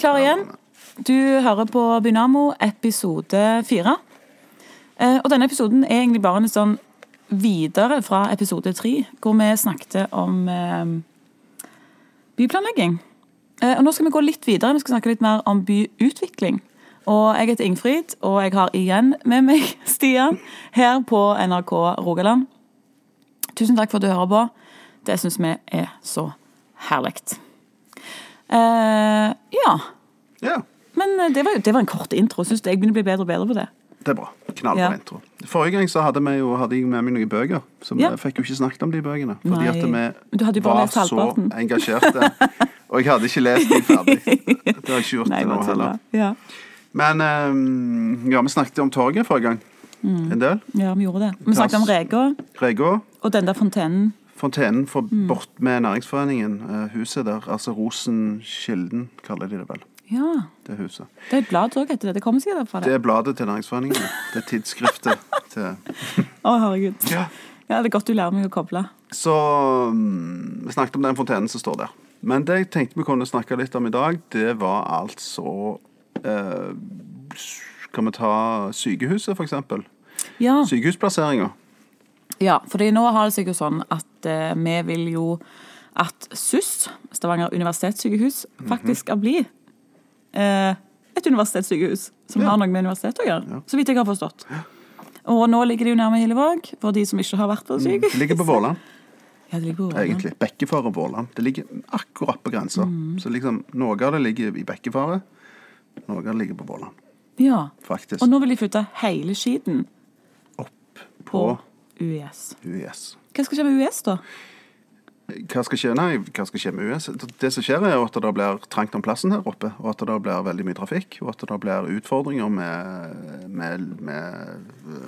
vi klare igjen. Du hører på Bynamo episode fire. Eh, og denne episoden er egentlig bare en sånn videre fra episode tre, hvor vi snakket om eh, byplanlegging. Eh, og nå skal vi gå litt videre. Vi skal snakke litt mer om byutvikling. Og jeg heter Ingfrid, og jeg har igjen med meg Stian her på NRK Rogaland. Tusen takk for at du hører på. Det syns vi er så herlig. Eh, ja. Ja, Men eh, det var, det var en kort intro. Syns jeg begynner å bli bedre og bedre på det. det er bra. Knallbra Ja. intro. Forrige gang så hadde, jo, hadde jeg med meg noen bøker, så vi Ja. fikk jo ikke snakket om de bøkene. Fordi Nei. at vi var så engasjerte. Og jeg hadde ikke lest de ferdig. Det har jeg ikke gjort Nei, nå heller. Ja. Men um, ja, vi snakket om torget forrige gang. Mm. En del. ja, vi gjorde det. Vi snakket om Rega Rega. og den der fontenen. Fontenen for Mm. bort med næringsforeningen, eh, huset der. Altså Rosenkilden, kaller de det vel. Ja. Det huset. Det er et blad òg, etter det. Det kommer sikkert fra Det det. er bladet til næringsforeningen. Det er tidsskriftet til Å, herregud. Ja. Ja, det er godt du lærer meg å koble. Så mm, vi snakket om den fontenen som står der. Men det jeg tenkte vi kunne snakke litt om i dag, det var altså eh, Kan vi ta sykehuset, for eksempel? Ja. Sykehusplasseringer. Ja, fordi nå har det seg jo sånn at eh, vi vil jo at SUS, Stavanger universitetssykehus, Mhm. faktisk skal bli eh, et universitetssykehus som har noe med universitetet å gjøre. Så vidt jeg har forstått. Og nå ligger de jo nærme Hillevåg, for de som ikke har vært på sykehus. Det ligger på Våland, Ja, det ligger på Våland. egentlig. Bekkefaret og Våland. Det ligger akkurat på grensa. Mm. Så liksom, noe av det ligger i Bekkefaret, noe av det ligger på Våland, Ja. faktisk. Og nå vil de flytte hele skiten Opp på på UiS. UiS. Hva skal skje med UiS, da? Hva skal skje? Nei, hva skal skje med US? Det som skjer, er at det blir trangt om plassen her oppe, og at det blir veldig mye trafikk, og at det blir utfordringer med, med, med,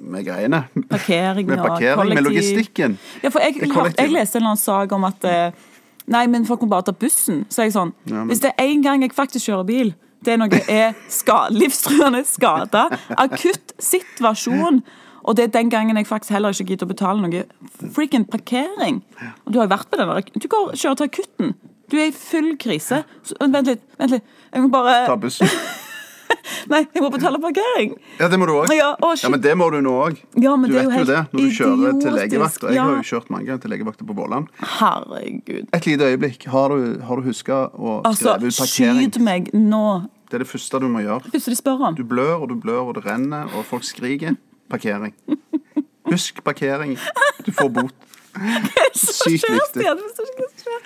med greiene. Parkering Med parkering, med logistikken. Ja, for jeg, jeg leste en eller annen sak om at eh, Nei, men folk må bare ta bussen. Så er jeg sånn Ja, men- Hvis det er én gang jeg faktisk kjører bil, det er noe er ska, livstruende skada, akutt situasjon, og det er den gangen jeg faktisk heller ikke gidder å betale noe freaking parkering. Og du har jo vært på den der Du går, kjører til akutten. Du er i full krise. Så, vent litt, vent litt. Jeg må bare Ta bussen. Nei, jeg må betale parkering. Ja, det må du òg. Ja. Ja, men det må du nå òg. Ja, Du er vet jo det når du kjører til idiotisk, legevakta. Jeg har jo kjørt mange ganger til legevakta på Våland. Herregud. Et lite øyeblikk. Har du, har du huska å Altså, skrive ut parkering? Altså, skyt meg nå. Det er det første du må gjøre. Det første de spør om. Du blør og du blør, og det renner, og folk skriker. Parkering. Husk parkering. Du får bot. Sykt viktig. Forstår ikke hva som skjer.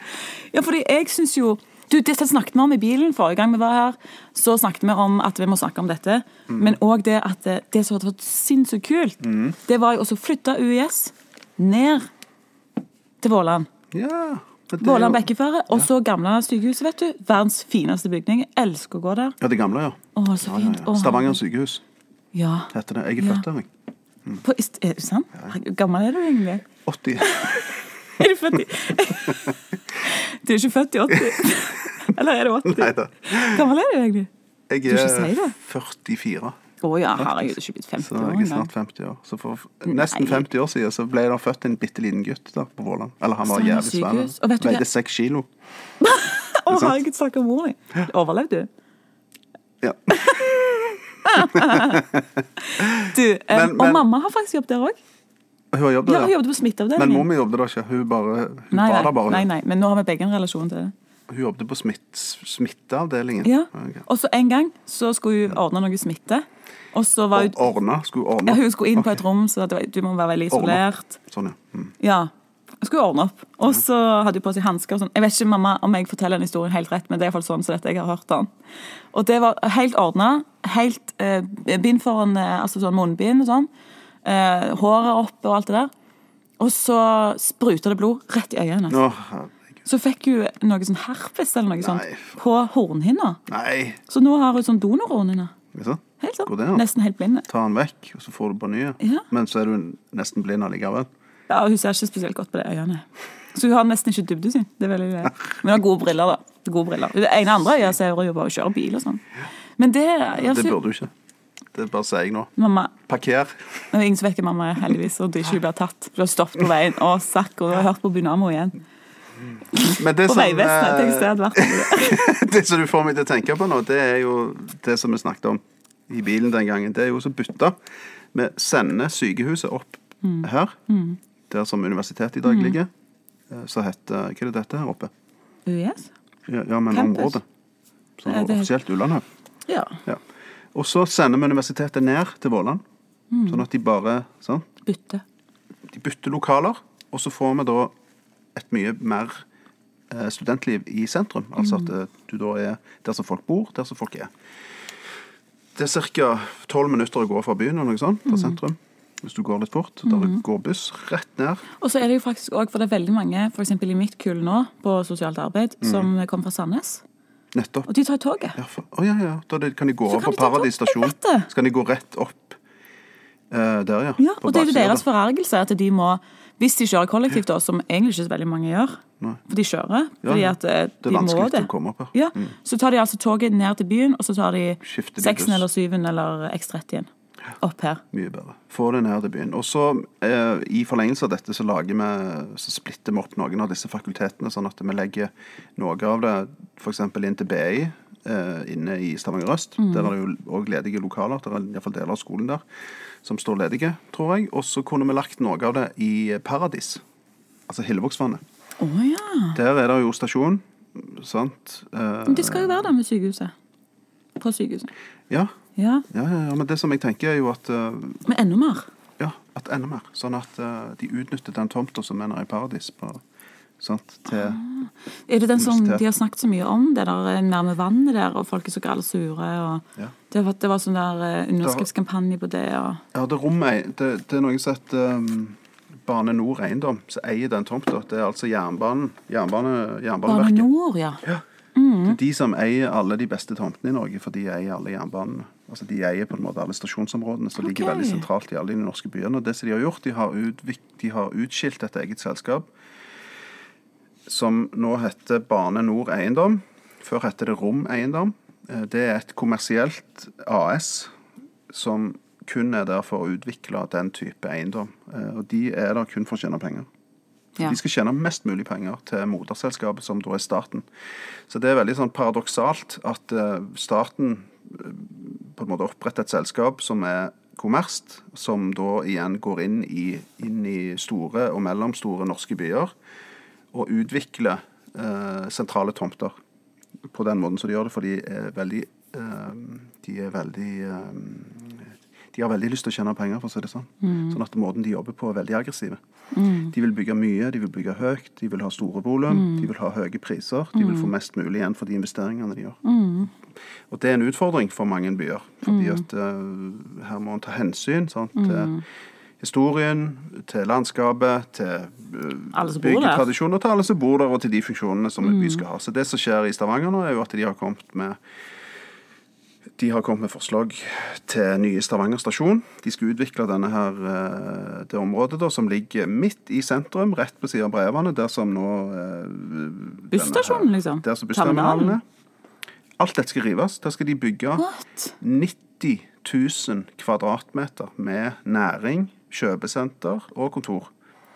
Ja, fordi jeg syns jo du, Det snakket vi om i bilen forrige gang vi var her. Så snakket vi om at vi må snakke om dette. Mm. Men òg det at det, det som hadde vært sinnssykt kult, det var jo også å flytte UiS ned til Våland. Ja. Våland Bekkeføre. Og så gamle sykehuset, vet du. Verdens fineste bygning. Jeg elsker å gå der. Ja, det gamle, ja. Å, så ja, ja, fint. ja. Å, Stavanger sykehus Ja. heter det. Jeg er Ja. født der, jeg. På, er det sant? Hvor Gammel er du egentlig? 80. Er du født i Du er ikke født i 80? Eller er du 80? Nei da. Gammel er du egentlig? Jeg er si er 44. Å ja, herregud, er ikke blitt 50 Så jeg er snart 50 år. Så for nesten Nei. 50 år siden så ble det født en bitte liten gutt da, på Våland. Eller han var jævlig svær. Veide seks kilo. Å herregud, stakkar mor di. Overlevde du? Ja. Du, um, Men- og mamma har faktisk jobbet der òg. Hun har jobbet Ja, hun jobbet på Men smitteavdelingen. mor mi jobbet da ikke. Hun, bare, hun Nei, var der bare. nei, nei, men nå har vi begge en relasjon til det. Hun jobbet på smitt, smitteavdelingen. Ja. Okay. Og så en gang så skulle hun ordne noe smitte. Og så var hun Ordne. Skulle ordne. ja, Hun skulle inn på et rom, så var, du må være veldig Ordne. isolert. Sånn, ja. Mm. Ja. Jeg skulle ordne opp. Og så hadde hun på seg hansker sånn. Jeg vet ikke mamma, om jeg forteller den historien helt rett, men det er iallfall sånn som dette jeg har hørt den. Og det var helt ordna. Helt eh, bind foran eh, Altså sånn munnbind og sånn. Eh, håret oppe og alt det der. Og så spruta det blod rett i øynene. hennes. Å. Så fikk hun noe sånn herpes eller noe sånt på hornhinna. Nei. Så nå har hun sånn donorhornhinne. Helt sånn. Nesten helt blinde. Ta den vekk, og så får du på nye. Ja. Men så er du nesten blind allikevel. Ja, Hun ser ikke spesielt godt på de øynene. Så hun har nesten ikke. Det er veldig greit. Men hun har gode briller, da. Gode briller. Det ene andre øyet ser hun jo bare kjører bil og sånn. Men det, jeg, Det burde du ikke. Det bare sier jeg nå. Mamma, Parker. det er ingen som vet hvem mamma er, heldigvis, og det ikke blir tatt. Du har stoppet på veien. Å, sakk, og du har hørt på Bunamo igjen. Men det På Vegvesenet. eh, hadde vært det. det som du får meg til å tenke på nå, det er jo det som vi snakket om i bilen den gangen. Det er jo så bytta. Vi sender sykehuset opp Mm. her, der som universitetet i dag ligger. Eh, Så heter Hva er det dette her oppe? UiS? Ja, ja men Campus. området. Sånn det- offisielt Ullandhaug. Ja. Ja. Og så sender vi universitetet ned til Våland. Mm. Sånn at de bare sånn, Bytter. De bytter lokaler, og så får vi da et mye mer eh, studentliv i sentrum. Altså at eh, du da er der som folk bor, der som folk er. Det er ca. tolv minutter å gå fra byen eller noe sånt, fra sentrum. Hvis du går litt fort. Der går buss rett ned. Og så er det jo faktisk også, for det er veldig mange, f.eks. i mitt kull nå, på sosialt arbeid, som kommer fra Sandnes. Nettopp. Og de tar toget. Ja, for, oh, ja, ja. Da det- kan de gå over på de Paradis stasjon. Så kan de gå rett opp uh, der, ja. Ja, og det er jo deres der. forargelse at de må Hvis de kjører kollektivt, da, som egentlig ikke så veldig mange gjør, Nei. for de kjører fordi ja. at må Det er vanskelig det. å komme opp her. Ja, Så tar de altså toget ned til byen, og så tar de seksen eller syven eller X30-en opp her. Mye bedre. Få det ned til byen. Og så, eh, i forlengelse av dette, så lager vi Så splitter vi opp noen av disse fakultetene, sånn at vi legger noe av det f.eks. inn til BI eh, inne i Stavanger øst. Der er det jo òg ledige lokaler. Det er iallfall deler av skolen der som står ledige, tror jeg. Og så kunne vi lagt noe av det i Paradis. Altså Hillevågsvannet. Oh, ja. Der er det jo stasjon, sant. Eh, det skal jo være der med sykehuset. På sykehuset. ja, Ja, ja, ja, ja, men det som jeg tenker, er jo at uh, Men enda mer. Ja, at enda mer. Sånn at uh, de utnytter den tomta som er nede i Paradis. På, sant, til, Er det den som de har snakket så mye om, det der eh, nærme vannet der, og folk er så gale sure, og Ja. det, var, det var sånn der underskriftskampanje på det, og ja, det rommet det, det er noe som heter um, Bane Nor Eiendom, som eier den tomta. Det er altså jernbanen. Jernbane, Bane Nor, ja. Det er de som eier alle de beste tomtene i Norge, for de eier alle jernbanene. Altså De eier på en måte alle stasjonsområdene som ligger veldig sentralt i alle de norske byene. Og det som de har gjort, de har, utvik- de har utskilt et eget selskap som nå heter Bane Nor Eiendom. Før het det Rom Eiendom. Eh, Det er et kommersielt AS som kun er der for å utvikle den type eiendom. Eh, Og de er der kun for å tjene penger. ja. De skal tjene mest mulig penger til moderselskapet, som da er staten. Så det er veldig sånn paradoksalt at eh, staten på en måte opprette et selskap som er kommerst, som da igjen går inn i, inn i store og mellomstore norske byer og utvikler eh, sentrale tomter på den måten som de gjør det, for de er veldig eh, De er veldig eh, de har veldig lyst til å tjene penger, for å si det sånn. Sånn at måten de jobber på, er veldig aggressive. De vil bygge mye, de vil bygge høyt, de vil ha store volum, de vil ha høye priser. De vil få mest mulig igjen for de investeringene de gjør. Og det er en utfordring for mange byer, fordi at uh, her må en ta hensyn sant, til historien, til landskapet, til uh, byggetradisjoner, til alle som bor der, og til de funksjonene som en by skal ha. Så det som skjer i Stavanger nå, er jo at de har kommet med de har kommet med forslag til nye Stavanger stasjon. De skal utvikle denne her, eh, det området da, som ligger midt i sentrum, rett på siden av Brevene, der som nå Busstasjonen, liksom? Der som bussterminalen Terminalen? er. Alt dette skal rives. Der skal de bygge What? 90 000 kvadratmeter med næring, kjøpesenter og kontor.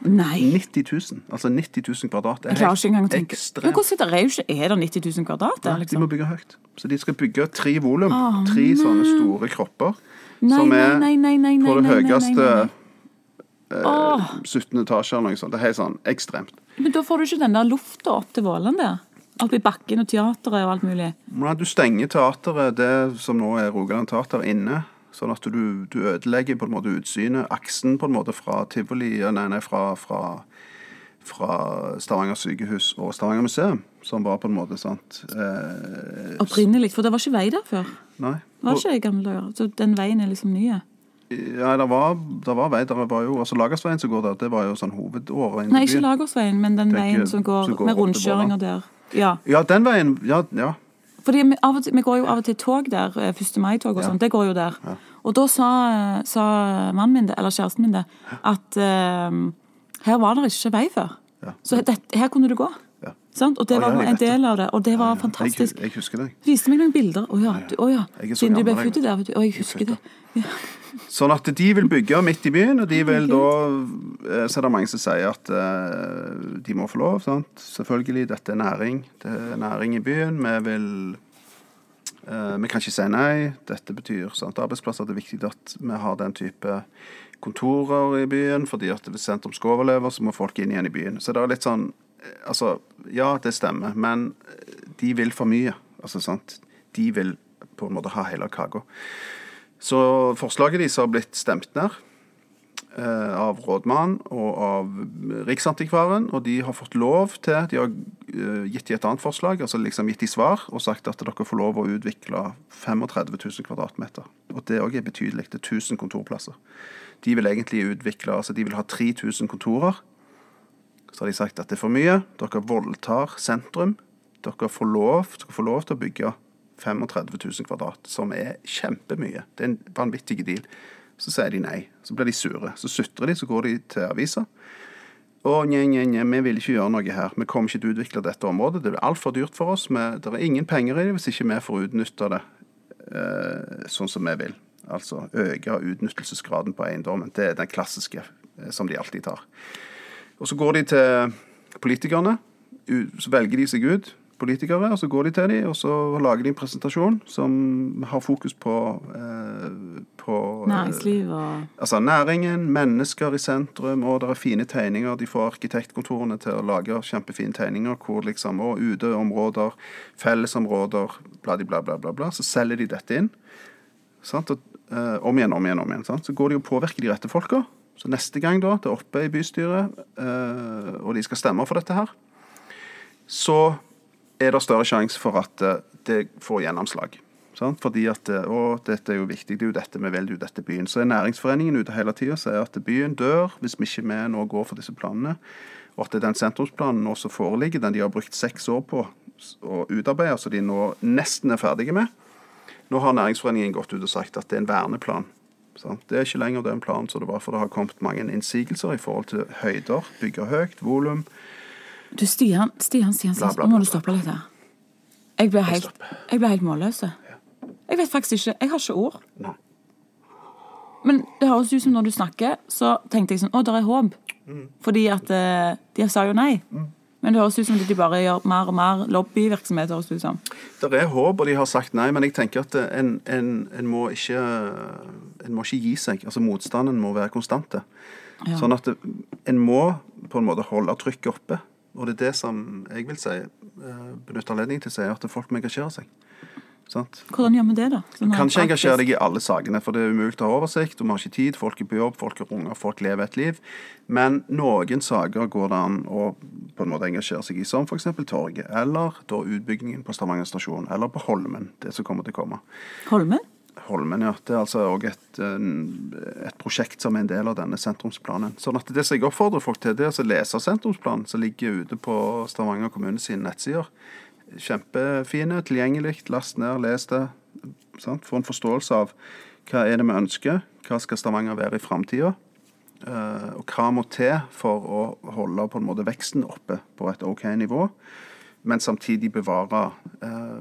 Nei. 90 000. Altså 90 000 kvadrat. Er Jeg klarer ikke engang å tenke. Men hvordan er det? Er ikke- Er det 90 000 kvadrat der, Nei, De må liksom? bygge høyt. Så de skal bygge tre volum. Oh, tre sånne store kropper. Nei, som er nei, nei, nei, nei, på det nei, nei, nei, høyeste nei, nei. eh, Åh. 17. etasje eller noe sånt. Det er helt sånn ekstremt. Men da får du ikke den der lufta opp til Våland der? Opp i bakken og teateret og alt mulig. Men du stenger teateret, det som nå er Rogaland Teater, inne. Sånn at du, du ødelegger på en måte utsynet, aksen på en måte fra tivoli, nei, nei, fra, fra, fra Stavanger sykehus og Stavanger museum, som var på en måte sant eh, Opprinnelig. For det var ikke vei der før. Nei. Det var ikke i gamle dager. Så den veien er liksom ny. Ja, det var, det var vei. Det var jo, altså Lagersveien som går der, det var jo sånn hovedåret inn Nei, ikke. Lagersveien, men den Tenker- veien som går, som går med rundkjøringer der. Ja. Ja, den veien. Ja, ja. Fordi vi, til, vi går jo av og til tog der, eh, 1. mai-tog og Ja. sånt, det går jo der. Og da sa, sa mannen min det, eller kjæresten min det, at uh, her var det ikke vei før. Ja. Så det, her kunne du gå. Ja. Sant? Og det var ja, en del av det, og det var Jeg, fantastisk. jeg husker det. Viste meg noen bilder. Å ja, du, oh, ja. Jeg siden du ble født der. Å, jeg husker det. Ja. Sånn at de vil bygge midt i byen, og de vil da eh, Så er det mange som sier at eh, de må få lov. sant? Selvfølgelig, dette er næring. Det er næring i byen. Vi vil eh, Vi kan ikke si nei. Dette betyr sant, arbeidsplasser. Det er viktig at vi har den type kontorer i byen, fordi at hvis sentrum skal overleve, så må folk inn igjen i byen. Så det er litt sånn Altså, ja, det stemmer, men de vil for mye. Altså, sant? De vil på en måte ha hele kaka. Så forslaget deres har blitt stemt ned eh, av rådmannen og av Riksantikvaren, og de har fått lov til De har eh, gitt de et annet forslag, altså liksom gitt de svar, og sagt at dere får lov å utvikle 35 000 kvadratmeter. Og det òg er betydelig. Det er 1000 kontorplasser. De vil egentlig utvikle Altså, de vil ha 3000 kontorer. Så har de sagt at det er for mye. Dere voldtar sentrum. Dere får lov, dere får lov til å bygge 35 000 kvadrat, som er kjempemye. Det er en vanvittig deal. Så sier de nei. Så blir de sure. Så sutrer de, så går de til avisa. Å, nje, nje, nje, vi vil ikke gjøre noe her. Vi kommer ikke til å utvikle dette området. Det blir altfor dyrt for oss. Men det er ingen penger i det hvis ikke vi får utnytta det eh, sånn som vi vil. Altså øke utnyttelsesgraden på eiendommen. Det er den klassiske eh, som de alltid tar. Og så går de til politikerne. Så velger de seg ut politikere, og så går de til dem, og så lager de en presentasjon som har fokus på, eh, på eh, Næringsliv og Altså næringen, mennesker i sentrum, og det er fine tegninger. De får arkitektkontorene til å lage kjempefine tegninger hvor liksom, og uteområder, fellesområder, bla, bla, bla, bla, bla. Så selger de dette inn. Sant? Og, eh, om igjen, om igjen, om igjen. Sant? Så går de og påvirker de rette folka. Så neste gang da, det er oppe i bystyret, eh, og de skal stemme for dette her, så er det større sjanse for at eh, det får gjennomslag. Sant? Fordi at eh, å, dette er jo viktig, det er jo dette vi vil, det er jo dette byen. Så er næringsforeningen ute hele tida og sier at byen dør hvis vi ikke vi nå går for disse planene. Og at den sentrumsplanen nå som foreligger, den de har brukt seks år på å utarbeide, så de nå nesten er ferdige med. Nå har næringsforeningen gått ut og sagt at det er en verneplan. Sant? Det er ikke lenger den planen som det var, for det har kommet mange innsigelser i forhold til høyder, bygge høyt, volum. Du, Stian, Stian, Stian, Stian nå må du stoppe litt her. Jeg blir helt, jeg blir helt målløs. Jeg vet faktisk ikke Jeg har ikke ord. Nei. Men det høres ut som når du snakker, så tenkte jeg sånn Å, der er håp. Mm. Fordi at eh, de sa jo nei. Men det høres ut som de bare gjør mer og mer lobbyvirksomhet. høres det ut som. Det er håp, og de har sagt nei, men jeg tenker at en, en, en, må, ikke, en må ikke gi seg. Altså Motstanden må være konstante. Ja. Sånn at en må på en måte holde trykket oppe. Og det er det som jeg vil si, eh, benytte anledningen til å si, at folk må engasjere seg. Sant? Hvordan gjør vi det, da? Du Kan ikke engasjere deg i alle sakene, for det er umulig å ha oversikt. og Vi har ikke tid, folk er på jobb, folk er unger, folk lever et liv. Men noen saker går det an å på en måte engasjere seg i, som f.eks. torget, eller da utbyggingen på Stavanger stasjon, eller på Holmen, det som kommer til å komme. Holmen? Holmen, ja. Det er altså òg et, eh, et prosjekt som er en del av denne sentrumsplanen. Sånn at Det som jeg oppfordrer folk til, det er å lese sentrumsplanen som ligger ute på Stavanger kommune sine nettsider. Kjempefine, tilgjengelig. Last ned, les det. Sant? Få en forståelse av hva er det vi ønsker, hva skal Stavanger være i framtida, og hva må til for å holde på en måte veksten oppe på et OK nivå, men samtidig bevare eh,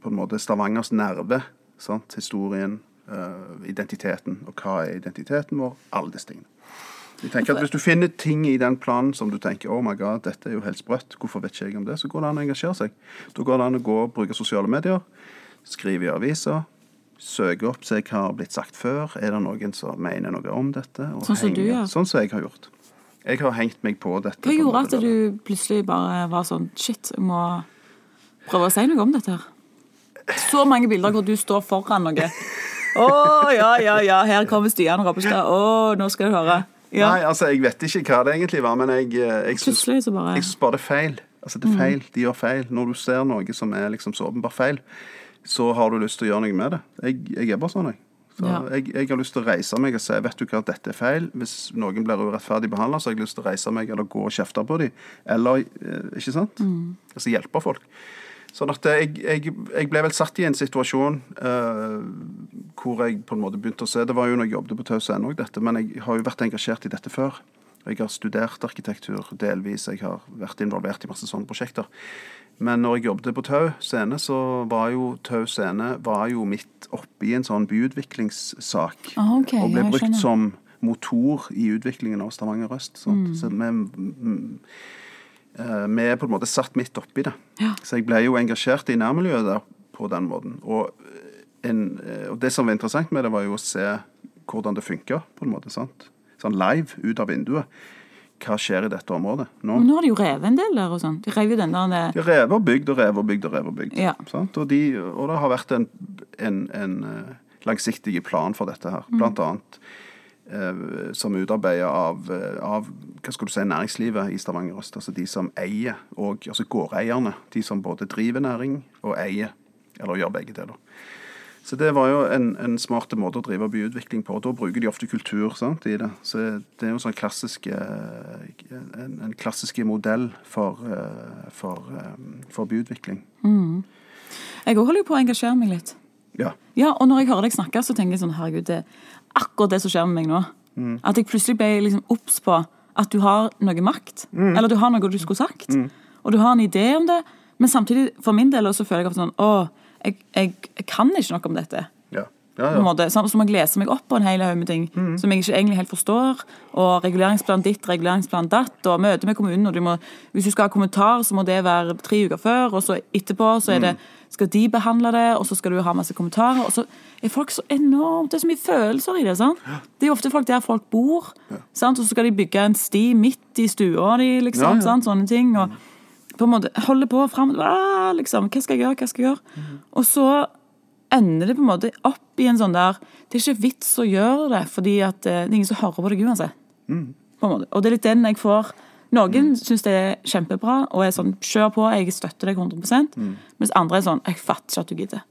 på en måte Stavangers nerve, sant? historien, eh, identiteten. Og hva er identiteten vår? Alle disse tingene. Jeg tenker at Hvis du finner ting i den planen som du tenker oh my god, dette er jo helt sprøtt, hvorfor vet ikke jeg om det, så går det an å engasjere seg. Da går det an å gå og bruke sosiale medier, skrive i aviser, søke opp, se hva har blitt sagt før. Er det noen som mener noe om dette? Sånn som du gjør? Ja. Sånn som jeg har gjort. Jeg har hengt meg på dette. Hva gjorde at du plutselig bare var sånn Shit, jeg må prøve å si noe om dette her? Så mange bilder hvor du står foran noe. Å, ja, ja, ja, her kommer Stian Rappestad. Å, nå skal du høre. Ja. Nei, altså, jeg vet ikke hva det egentlig var, men jeg, eh, jeg syns bare bare det er feil. Altså, det er feil. De gjør feil. Når du ser noe som er liksom så åpenbart feil, så har du lyst til å gjøre noe med det. Jeg, jeg er bare sånn, jeg. Så Ja. jeg, jeg har lyst til å reise meg og si vet du hva, dette er feil. Hvis noen blir urettferdig behandla, så har jeg lyst til å reise meg eller gå og kjefte på dem. Eller eh, Ikke sant? Altså hjelpe folk. Sånn at jeg, jeg, jeg ble vel satt i en situasjon eh, hvor jeg på en måte begynte å se Det var jo når jeg jobbet på Taus.no, dette, men jeg har jo vært engasjert i dette før. Jeg har studert arkitektur delvis. Jeg har vært involvert i masse sånne prosjekter. Men når jeg jobbet på Tau scene, så var jo Tau scene var jo midt oppi en sånn byutviklingssak. Ah, okay. og ble brukt som motor i utviklingen av Stavanger øst. Mm. Så vi, mm, vi er på en måte satt midt oppi det. Ja. Så jeg ble jo engasjert i nærmiljøet der på den måten. Og, en, eh, og det som var interessant med det, var jo å se hvordan det funker, på en måte. sant? Sånn live ut av vinduet. Hva skjer i dette området nå? Men nå har de jo revet en del der og sånn. De rev jo den der det... De rev og bygd og rev og bygd og rev og bygd. Ja. Sant? Og, de, og det har vært en, en, en eh, langsiktig plan for dette her. Blant annet eh, som utarbeida av, eh, av hva skal du si, næringslivet i Stavanger øst. Altså de som eier, og, altså gårdeierne. De som både driver næring og eier, eller gjør begge deler. Så det var jo en, en smart måte å drive byutvikling på. og Da bruker de ofte kultur sant, i det. Så det er jo sånn klassisk, eh, en, en klassisk modell for, for, for byutvikling. Jeg òg holder jo på å engasjere meg litt. Ja. Ja, Og når jeg hører deg snakke, så tenker jeg sånn Herregud, det er akkurat det som skjer med meg nå. At jeg plutselig ble liksom obs på at du har noe makt. Eller du har noe du skulle sagt. Og du har en idé om det. Men samtidig, for min del, så føler jeg ofte sånn Å, jeg, jeg, jeg kan ikke noe om dette. Ja. Ja, ja. Så må jeg lese meg opp på en hel haug med ting som jeg ikke egentlig helt forstår. Og reguleringsplan ditt, reguleringsplan datt, og møte med kommunen. og du må, Hvis du skal ha kommentar, så må det være tre uker før, og så etterpå så er det, skal de behandle det, og så skal du ha masse kommentarer. Og så er folk så enormt Det er så mye følelser i det. sant? Det er jo ofte folk der folk bor, sant? og så skal de bygge en sti midt i stua di, liksom. Ja, ja. Sånne ting. og på en måte holde på fram ah, liksom, Hva skal jeg gjøre? Hva skal jeg gjøre? Og så ender det på en måte opp i en sånn der Det er ikke vits å gjøre det, fordi at eh, det er ingen som hører på deg uansett. På en måte. Og det er litt den jeg får. Noen syns det er kjempebra og er sånn kjør på, jeg støtter deg 100% Mens andre er sånn jeg fatter ikke at du gidder.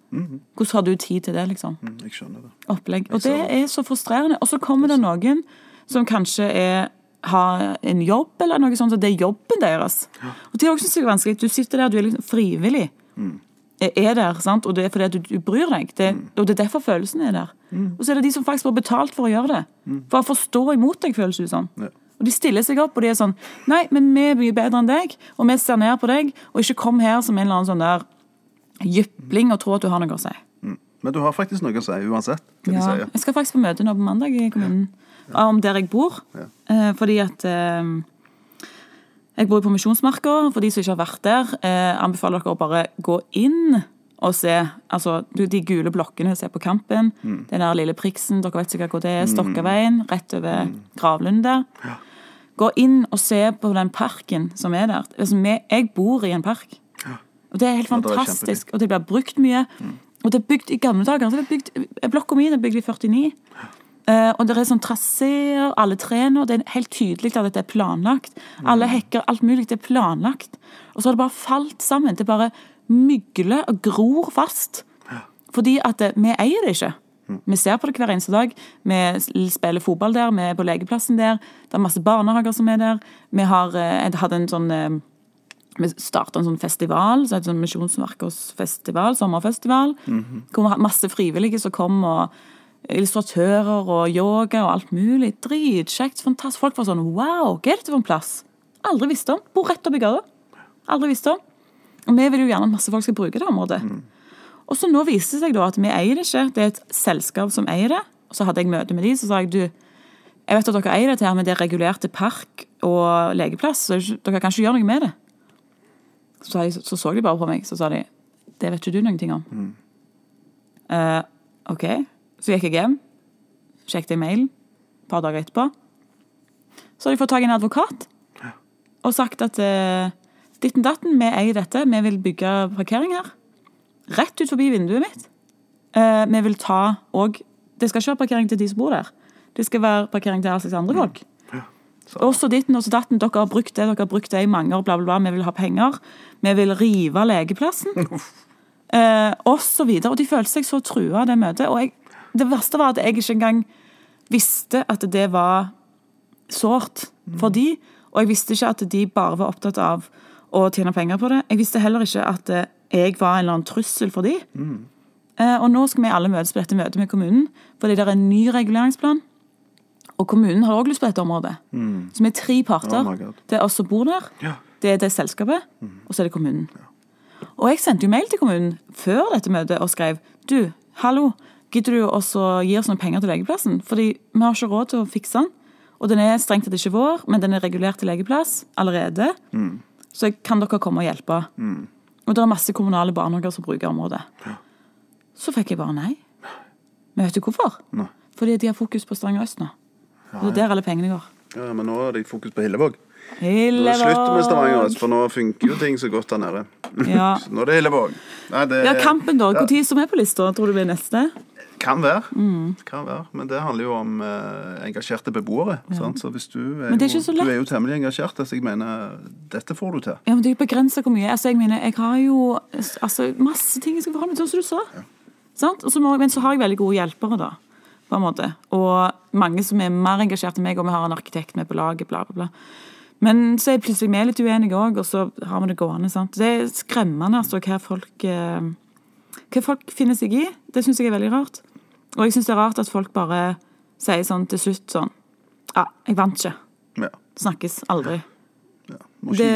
Hvordan har du tid til det, liksom? Mm, Jeg skjønner det. opplegg. Og det er så frustrerende. Og så kommer det noen som kanskje er har en jobb, eller noe sånt, så det er jobben deres. Og det er også synes jeg er vanskelig. Du sitter der, du er liksom frivillig. Er der, sant? og det er fordi at du, du bryr deg. Det, Og det er derfor følelsen er der. Og så er det de som faktisk får betalt for å gjøre det. For å forstå imot deg, føles det som. Ja. Og de stiller seg opp, og de er sånn Nei, men vi er mye bedre enn deg, og vi ser ned på deg, og ikke kom her som en eller annen sånn der jypling og tro at du har noe å si. Mm. Men du har faktisk noe å si uansett hva de Ja, sier. jeg skal faktisk på møte nå på mandag i kommunen om der jeg bor. Ja. Eh, fordi at eh, jeg bor på Misjonsmarka. For de som ikke har vært der, eh, anbefaler dere å bare gå inn og se. Altså, de gule blokkene, se på Kampen. Mm. Den der lille priksen, dere vet sikkert hvor det er. Stokkaveien, rett over Mm. Gravlund der. Gå inn og se på den parken som er der. Altså, jeg bor i en park. Og det er helt fantastisk. og det blir brukt mye. Og det er bygd i gamle dager. Så det er bygd, blokka mi er bygd i 49. Uh, og det er sånn traseer, alle trærne. og Det er helt tydelig at dette er planlagt. Alle hekker, alt mulig. Det er planlagt. Og så har det bare falt sammen. Det bare mygler og gror fast. Fordi at det, vi eier det ikke. Vi ser på det hver eneste dag. Vi spiller fotball der, vi er på legeplassen der. Det er masse barnehager som er der. Vi har eh, hadde en sånn eh, vi starta en sånn festival, så et sånn Misjonsmarkersfestival, sommerfestival. Hvor vi har masse frivillige som kom, og illustratører og yoga og alt mulig. Dritkjekt. Fantastisk. Folk var sånn Wow, hva er dette for en plass? Aldri visste om. Bor rett oppi gata. Aldri visste om. Og vi vil jo gjerne at masse folk skal bruke det området. Og så nå viser det seg da at vi eier det ikke. Det er et selskap som eier det. Og så hadde jeg møte med de, så sa jeg du, jeg vet at dere eier dette her, men det er regulert til park og legeplass, så dere kan ikke gjøre noe med det. Så, de, så så de bare på meg, så sa de det vet ikke du noen ting om. Eh, ok, så gikk jeg hjem, sjekket mailen et par dager etterpå. Så har de fått tak i en advokat og sagt at uh, ditten datten, vi eier dette, vi vil bygge parkering her. Rett ut forbi vinduet mitt. Eh, vi vil ta og Det skal ikke være parkering til de som bor der. Det skal være parkering til alle slags andre folk. Så, Også ditten og datten. Dere har brukt det, dere har brukt det i mange år, bla, bla, bla. Vi vil ha penger. Vi vil rive legeplassen. Eh, og så videre. Og de følte seg så trua av det møtet. Og jeg, det verste var at jeg ikke engang visste at det var sårt for de. Og jeg visste ikke at de bare var opptatt av å tjene penger på det. Jeg visste heller ikke at eh, jeg var en eller annen trussel for de. Eh, og nå skal vi alle møtes på dette møtet med kommunen, fordi det er en ny reguleringsplan. Og kommunen har òg lyst på dette området. Så vi er tre parter. Oh det er oss som bor der, Ja. det er det selskapet, og så er det kommunen. Og jeg sendte jo mail til kommunen før dette møtet og skrev du, hallo, gidder du også gi oss noen penger til legeplassen? Fordi vi har ikke råd til å fikse den. Og den er strengt tatt ikke vår, men den er regulert til legeplass allerede. Så kan dere komme og hjelpe? Og det er masse kommunale barnehager som bruker området. Så fikk jeg bare nei. Men vet du hvorfor? Nei. Fordi de har fokus på Stavanger øst nå. Ja, det er der alle pengene går. Ja, men nå har de fokus på Hillevåg. Nå Hillevåg! er det slutt med Stavanger, altså, for nå funker jo ting så godt der nede. Ja. Nå er det Hillevåg. Nei, det ja, Kampen, da. Når som er på lista? Tror du blir neste? Kan være. Mm. kan være. Men det handler jo om eh, engasjerte beboere. Sant? Så hvis du er, er jo, så du er jo temmelig engasjert, så jeg mener dette får du til. Ja, men Det er jo begrensa hvor mye. Altså, jeg mener, jeg har jo altså, masse ting jeg skal forholde meg til, som du sa. Sant? Og så må, men så har jeg veldig gode hjelpere, da. På en måte. Og mange som er mer engasjert enn meg, og vi har en arkitekt med på laget, bla, bla, bla. Men så er plutselig vi litt uenige òg, og så har vi det gående. sant? Det er skremmende altså, hva folk eh, hva folk finner seg i. Det syns jeg er veldig rart. Og jeg syns det er rart at folk bare sier sånn til slutt sånn Ja, jeg vant ikke. Ja. Snakkes aldri. ja. Må. Det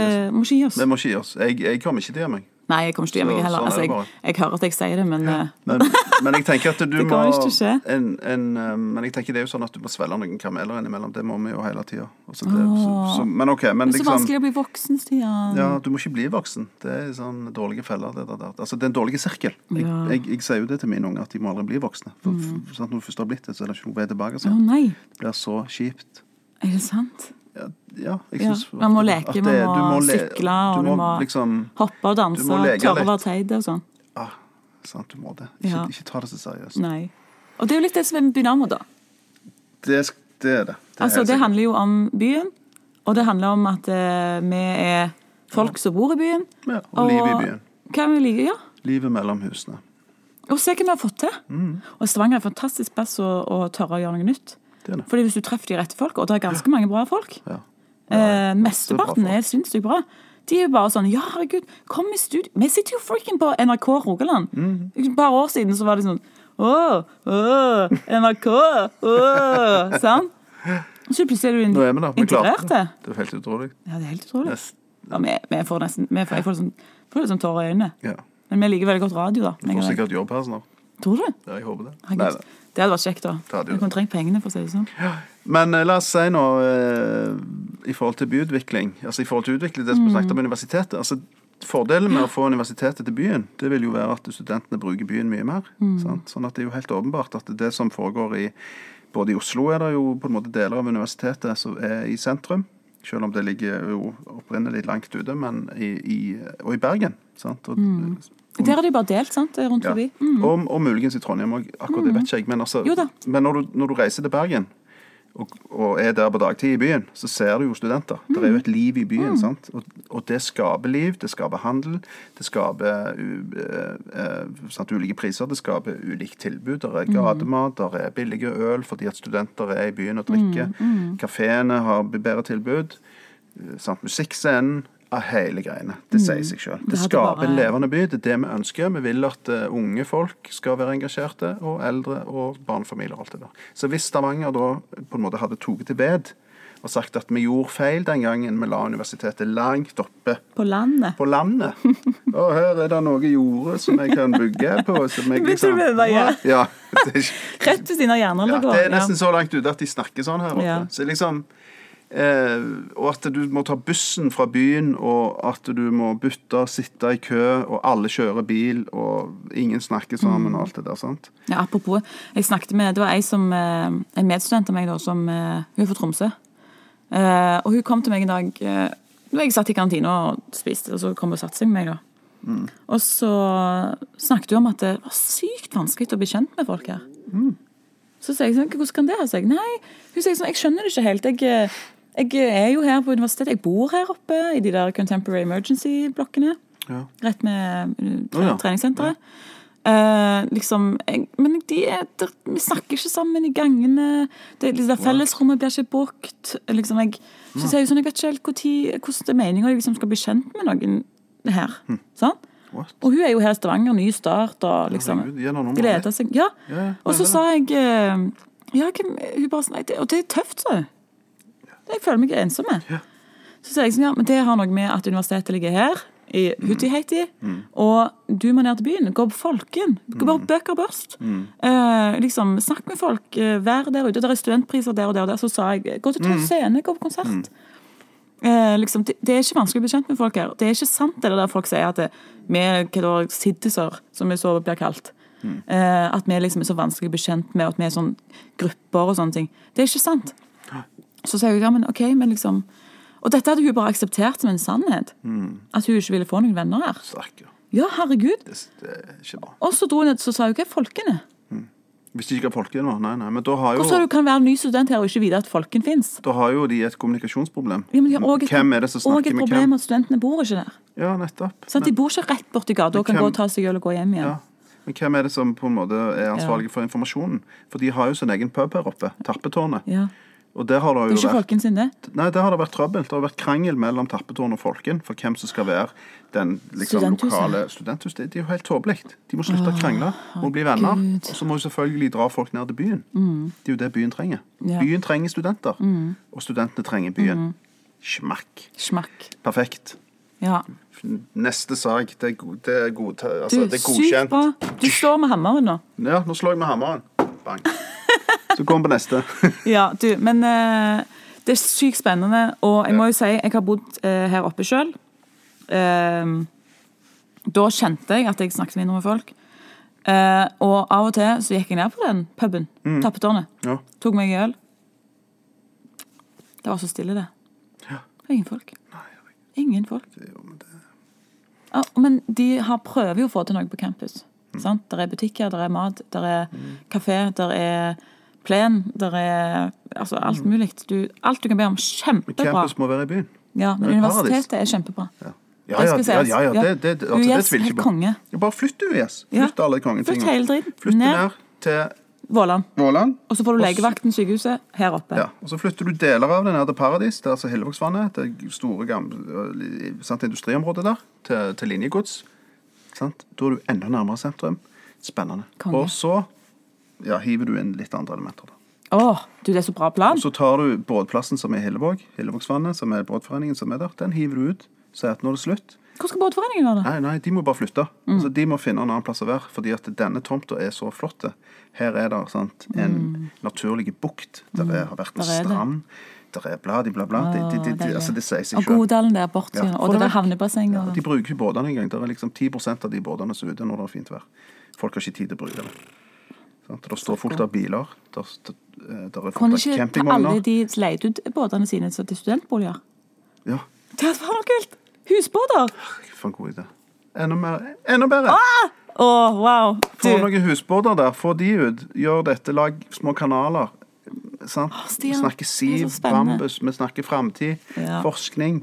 gi oss. Må ikke gi oss. Jeg, jeg kommer ikke til å gjøre meg. Nei, jeg kommer ikke til å gjemme meg heller. sånn Altså, jeg, jeg hører at jeg sier det, men ja. Men, men jeg tenker at du må en, en, eh, Men jeg tenker det er jo sånn at du må svelge noen kameler innimellom. Det må vi jo hele tida. Men OK. Men det er så liksom vanskelig å bli voksen, Stian. Ja, du må ikke bli voksen. Det er sånn dårlige feller. Det, det, det. Altså, det er en dårlig sirkel. Jeg, Ja. jeg, jeg sier jo det til mine unger, at de må aldri bli voksne. For, for, sant, når du først har blitt det, så er det ikke noe vei tilbake. Å Oh, Det blir så kjipt. er det sant? Ja, ja Ja, man må leke, det- man må, må le- sykle, og du må liksom Hoppe og danse, Du må tørre å være teit og sånn. ah, Sant, du må det. Ikke, Ja. ikke ta det så seriøst. Nei. Og det er jo litt det som er med Dynamo, da. Det, det er det. det Altså, det sikkert. handler jo om byen, og det handler om at eh, vi er folk som bor i byen. ja, og livet i byen. Hva vi liker, ja. Livet mellom husene. Og se hva vi har fått til. Mm. Og Stavanger er en fantastisk plass å, å tørre å gjøre noe nytt. Det det. Fordi hvis du treffer de rette folk, og det er ganske mange bra folk Ja. eh, Mesteparten er sinnssykt bra. De er jo bare sånn Ja, herregud, kom i studio. Vi sitter jo freaking på NRK Rogaland. Mm. Et par år siden så var det sånn Å, å, NRK, å, sant? Så plutselig er du Nå er vi der. Vi integrert. det. det. Er helt utrolig. Ja, det er helt utrolig. Nest, Ja, vi, vi får nesten vi får, Jeg får litt sånn, får sånn tårer i øynene. ja. Men vi liker veldig godt radio, da. Du får sikkert jobb her snart. Tror du? Ja, jeg håper det. Nei. Det hadde vært kjekt, da. Jeg kunne trengt pengene, for å si det sånn. Men eh, la oss si nå eh, i forhold til byutvikling, altså i forhold til utvikling, det som vi snakket om universitetet. altså Fordelen med å få universitetet til byen, det vil jo være at studentene bruker byen mye mer. Sant? Sånn at det er jo helt åpenbart at det som foregår i Både i Oslo er det jo på en måte deler av universitetet som er i sentrum. Selv om det ligger jo opprinnelig langt ute, men i, i, og i Bergen. Sant? Og, Der har de bare delt, sant? Rundt ja. forbi. Mm. Og, og muligens i Trondheim òg. Akkurat det vet ikke jeg. Men, altså, men når, du, når du reiser til Bergen og, og er der på dagtid i byen, så ser du jo studenter. Det er jo et liv i byen. sant? Og, og det skaper liv, det skaper handel, det skaper u, eh, sant, ulike priser, det skaper ulikt tilbud. Det er gatemat, det er billige øl fordi at studenter er i byen og drikker. Kafeene har bedre tilbud. eh, Sant, musikkscenen. Av hele greiene. Det sier seg sjøl. Det Det skaper bare- en levende by. Det er det vi ønsker. Vi vil at eh, unge folk skal være engasjerte, og eldre og barnefamilier og alt det der. Så hvis Stavanger da på en måte hadde tatt til ved og sagt at vi gjorde feil den gangen vi la universitetet langt oppe På landet. på landet Og her er det noe jorde som jeg kan bygge på. Som jeg, liksom... ja. Rett ved siden av ja, det er nesten så langt ute at de snakker sånn her oppe. Så liksom eh, Og at du må ta bussen fra byen, og at du må bytte, sitte i kø, og alle kjører bil, og ingen snakker sammen, og alt det der. sant? Ja, apropos, jeg snakket med, det var ei som, eh, en medstudent av meg da, som eh, hun er fra Tromsø. Eh, og hun kom til meg en dag eh, da jeg satt i kantina og spiste, og så kom hun og satte seg med meg. da. Og så snakket hun om at det var sykt vanskelig å bli kjent med folk her. Så sier jeg sånn, hvordan kan det ha seg? Nei, hun sier sånn, jeg skjønner det ikke helt. Jeg, jeg er jo her på universitetet, jeg bor her oppe i de der Contemporary Emergency-blokkene. Ja. Rett med tre oh, ja. treningssenteret. Eh, liksom, jeg, men de er, der, vi snakker ikke sammen i gangene. Det, det der Fellesrommet blir ikke brukt. Liksom, jeg, så jeg sånn, jeg vet ikke helt hvordan det er meningen jeg liksom skal bli kjent med noen her. Sant? Sånn? Og hun er jo her i Stavanger, ny start og liksom gleder seg. Ja. Og så sa jeg eh, Ja, hun bare sånn, det, Og det er tøft, så. Jeg føler meg ensom. Ja. Så sier jeg sånn, ja, men det har noe med at universitetet ligger her, i Hutiheiti, og du må ned til byen. Gå på Folken. Gå bare på Bøker Børst. Eh, liksom, snakk med folk. eh, Vær der ute. Det er studentpriser der og der. og der. Så sa jeg gå til Tøyen scene, gå på konsert. Eh, liksom, det, det er ikke vanskelig å bli kjent med folk her. Det er ikke sant det der folk sier at det, vi er siddiser, som vi så blir kalt. Eh, at vi liksom er så vanskelig å bli kjent med, og at vi er sånn grupper og sånne ting. Det er ikke sant. Så sier jeg ja, men ok, men liksom Og dette hadde hun bare akseptert som en sannhet. At hun ikke ville få noen venner her. Stakker. Ja, herregud. Det, det er ikke bra. Og så dro hun ned, så sa hun ikke folkene. folkene? Hvis de ikke har folken nå, nei, nei. Men da har Hvordan sa jo, du kan være ny student her og ikke vite at folken fins? da har jo de et kommunikasjonsproblem. Ja, men de har også et, Hvem er det som snakker et problem hvem? at studentene bor ikke der. Ja, nettopp. Sant? de bor ikke rett borti gata og kan hvem- gå og ta seg øl og gå hjem igjen. Ja. Men hvem er det som på en måte er ansvarlig for informasjonen? For de har jo sin egen pub her oppe, Tappetårnet. Ja. Og det har det Det er ikke vært folken det. Nei, det har det vært trøbbel. Det har vært krangel mellom Tappetårnet og Folken for hvem som skal være den liksom, Studenthuset. lokale studenthuset. Det er jo helt tåpelig. De må slutte å krangle og bli venner. Gud. Og så må jo selvfølgelig dra folk ned til byen. Det er jo det byen trenger. Ja. Byen trenger studenter, og studentene trenger byen. Smakk. Smakk. Perfekt. Ja. Neste sak, det er, god, det er, god Du, altså, det er sykt bra. Du står med hammeren nå. Ja, nå slår jeg med hammeren. Bang. Så vi på neste. Ja, du, men uh, det er sykt spennende, og jeg må jo si jeg har bodd uh, her oppe sjøl. da kjente jeg at jeg snakket mindre med folk. Eh, og av og til så gikk jeg ned på den puben, Tappetårnet, Ja. tok meg en øl. Det var så stille, det. Ja. Ingen folk. Ingen folk. Det, jo- men det, Ja, men de har, prøver jo å få til noe på campus. Sant? Der er butikker, der er mat, der er kafé, der er plen, der er altså alt mulig. Du, alt du kan be om. Kjempebra. campus må være i byen. Ja, men det er universitetet er kjempebra. Ja, ja, ja, ja, ja, Ja. det, det, altså, altså, det tviler ikke på. konge. Ja, bare flytt UiS. Flytt alle Flytt hele driten. Flytt Ned ned til Våland. Våland. Og så får du legevakten, sykehuset, her oppe. Ja, og så flytter du deler av det ned til Paradis, der altså Hillevågsvannet, det store gamle, øh, sant, industriområdet der, til, til linjegods. Sant? Da er du enda nærmere sentrum. Spennende. Konge. Og så ja, hiver du inn litt andre elementer. Da. Oh, du, det er så bra plan. Så tar du båtplassen som er i Hillevåg, Hillevågsvannet, som er båtforeningen som er der. Den hiver du ut. Sier at nå er det slutt. Hvor skal båtforeningen være? Nei, nei, de må bare flytte. Mm. Altså, de må finne en annen plass å være, fordi at denne tomta er så flott. Her er det sant, en naturlig bukt. Der er, har vært en Mm. Strand. Der er bla, di, bla, bla. Det, de, de, de, altså, det sier seg Og. Godalen der borte, Ja, og det der havnebassenget. Ja, de bruker ikke båtene engang. Det er liksom 10% av de båtene som er ute når det er fint vær. Folk har ikke tid til å bruke det. Sant? Det står fullt av biler. Der, der, der er fullt av ikke alle de leid ut båtene sine til studentboliger? Ja, Det hadde vært noe kult! Husbåter! for en god idé. Enda, mer, enda bedre! Å, wow! Få noen husbåter der, få de ut. Gjør dette, lag små kanaler. Sant? Stian, vi snakker er siv, bambus, vi snakker framtid, Ja. Mm. forskning.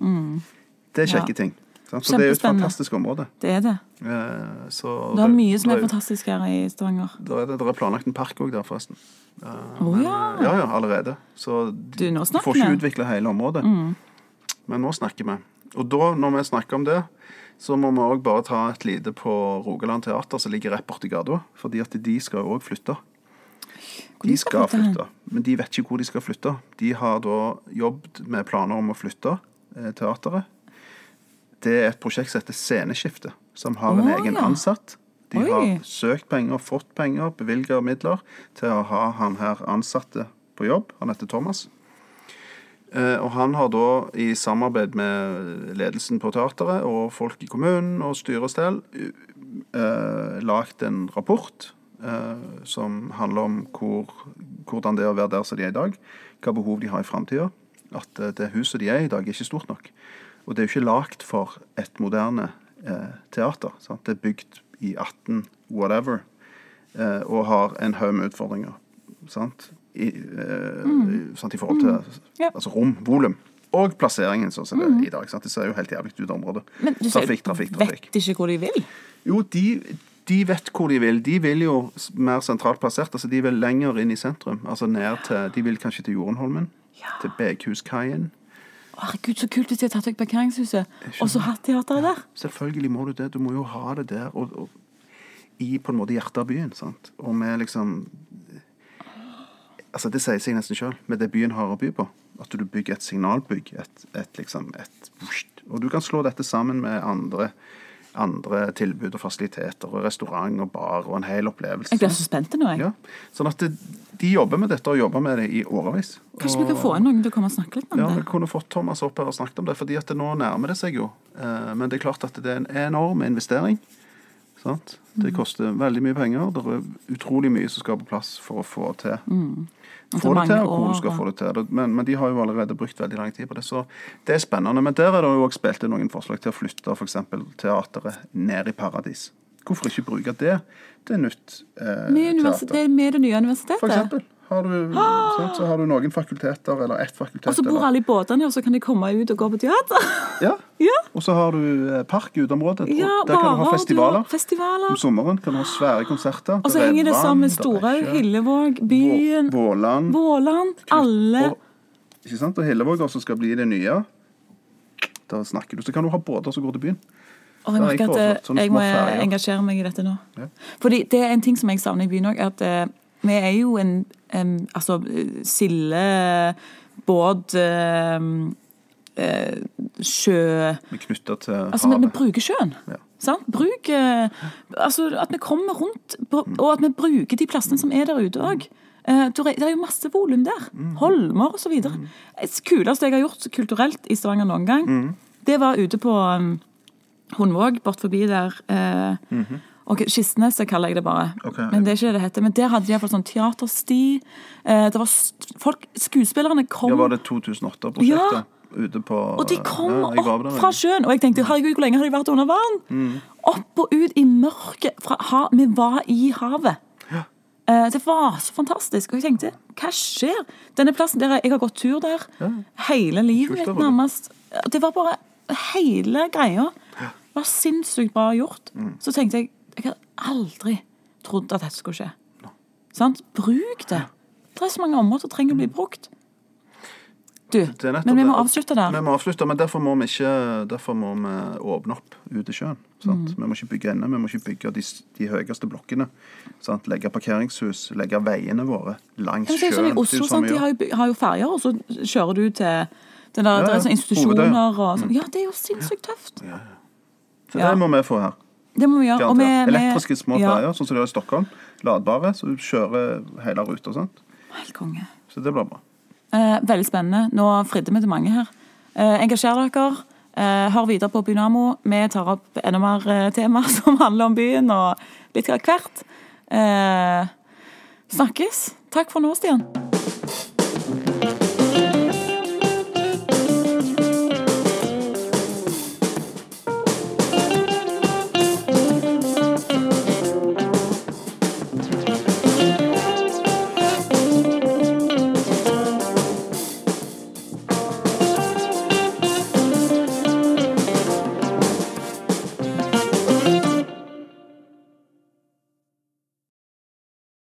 Det er kjekke Ja. ting. Så det er jo et fantastisk område. det er det. Eh, Så Det er mye som er det- fantastisk her i Stavanger. Da er det, det er planlagt en park òg der, forresten. Å ja. Ja, ja, allerede. Så Du, de, snakker får ikke vi. Mm. utvikle hele området. Men nå snakker vi. Og da, når vi snakker om det, så må vi òg bare ta et lite på Rogaland Teater, som ligger rett borti gata. Fordi at de skal jo òg flytte. De skal flytte men de vet ikke hvor de skal flytte. De har da jobbet med planer om å flytte eh, teateret. Det er et prosjekt som heter Sceneskifte, som har en oh, egen ja. ansatt. De Oi. har søkt penger, fått penger, bevilga midler til å ha han her ansatte på jobb. Han heter Thomas. Eh, og han har da, i samarbeid med ledelsen på teateret og folk i kommunen og styre og stell, uh, lagd en rapport eh, som handler om hvor, hvordan det er å være der som de er i dag, hva behov de har i framtida. At eh, det huset de er i i dag, er ikke stort nok. Og det er jo ikke lagd for et moderne eh, teater. Sant? Det er bygd i 18 whatever eh, og har en haug med utfordringer. Sant? I, eh, sant? I forhold til Mm. Altså rom, volum. Og plasseringen, sånn som det er i dag. Sant? Det ser jo helt jævlig ut, området. Men du Trafikk, trafikk, trafikk. vet ikke hvor de vil? Jo, de, de vet hvor de vil. De vil jo mer sentralt plassert. altså De vil lenger inn i sentrum. Altså ned til, De vil kanskje til Jorunholmen. Ja. Til Beghuskaien. Herregud, så kult hvis de har tatt vekk parkeringshuset, og så hatt teateret der. Selvfølgelig må du det. Du må jo ha det der. Og, og i på en måte hjertet av byen. sant? Og med liksom Altså, det sier seg nesten sjøl, med det byen har å by på. At du bygger et signalbygg, et, et liksom et Og du kan slå dette sammen med andre, andre tilbud og fasiliteter, og restaurant og bar og en hel opplevelse. Jeg blir så spent nå, jeg. Ja. Sånn at det, de jobber med dette og jobber med det i årevis. Kanskje vi kan få inn noen til å komme og snakke litt om Ja, vi kunne fått Thomas opp her og snakket om det, fordi at det nå nærmer det seg jo. Eh, Men det er klart at det er en enorm investering. Sant? Mm. Det koster veldig mye penger. Det er utrolig mye som skal på plass for å få til Mm. Det få det til, og hvor du skal få det til. Men, men de har jo allerede brukt veldig lang tid på det, så det er spennende. Men der er det jo også spilt inn noen forslag til å flytte f.eks. teateret ned i Paradis. Hvorfor ikke bruke det til nytt eh, Med, universitet, teater? med det nye universitetet? For eksempel. Har du, sant, så har du noen fakulteter, eller ett fakultet. Og så bor alle i båtene, og så kan de komme ut og gå på teater? Ja. Ja, Og så har du eh, park i uteområdet. ja der kan du ha festivaler. festivaler. festivaler. Om sommeren kan du ha svære konserter. Og så er henger det sammen med Storhaug, Hillevåg, byen, Vå- Våland. Våland. Alle Og, ikke sant? og Hillevåg også skal bli det nye. Da snakker du. Så kan du ha båter som går til byen. Og jeg merker at eh, jeg må engasjere meg i dette nå. Ja. Fordi det er en ting som jeg savner i byen òg, at eh, vi er jo en, en altså eh, silde, båt, eh, eh, sjø Vi knytter til Altså, vi, vi bruker sjøen. Ja. Sant? Bruk, eh, altså, at vi kommer rundt, og at vi bruker de plassene som er der ute òg. Det er jo masse volum der. Holmer osv. Det kuleste jeg har gjort kulturelt i Stavanger noen gang, det var ute på um, Hundvåg, bort forbi der. Ok, Kistneset kaller jeg det bare. Okay. Men det er ikke det det heter. Men der hadde de iallfall sånn teatersti. Eh, det var folk, Skuespillerne kom Ja, var det 2008-prosjektet? Ute på og de kom ja, opp fra sjøen, og jeg tenkte herregud, hvor lenge har de vært under vann? Opp og ut i mørket. Ha vi var i havet. Ja. Eh, Det var så fantastisk. Og jeg tenkte, hva skjer? Denne plassen der jeg har gått tur der hele livet mitt, nærmest. Det var bare hele greia. Det var sinnssykt bra gjort. Mm. Så tenkte jeg jeg hadde aldri trodd at dette skulle skje. Sant? Bruk det. Det er så mange områder som trenger å bli brukt. Du, Det er men vi må avslutte der. Vi må avslutte, men derfor må vi ikke Derfor må vi åpne opp ute i sjøen. Sant? Mm. Vi må ikke bygge ende, vi må ikke bygge de, de høyeste blokkene. Sant? Legge parkeringshus, legge veiene våre langs sjøen. det er sånn sjøen. I Oslo Det er vi de har jo, har jo ferger, og så kjører du til den der, Ja, det er ja. sånne institusjoner og sånn. Ja, det er jo sinnssykt tøft. Så Ja. det må vi få her. Det må vi gjøre. Og med, vi, Elektriske små ja, ferger, sånn som de har i Stockholm. Ladbare, så du kjører hele ruta. Sant? Helt konge. Så det blir bra. Eh, veldig spennende. Nå fridde vi til mange her. Eh, engasjer dere. Eh, hør videre på Bynamo. Vi tar opp enda mer eh, temaer som handler om byen, og litt av hvert. Eh, snakkes. Takk for nå, Stian.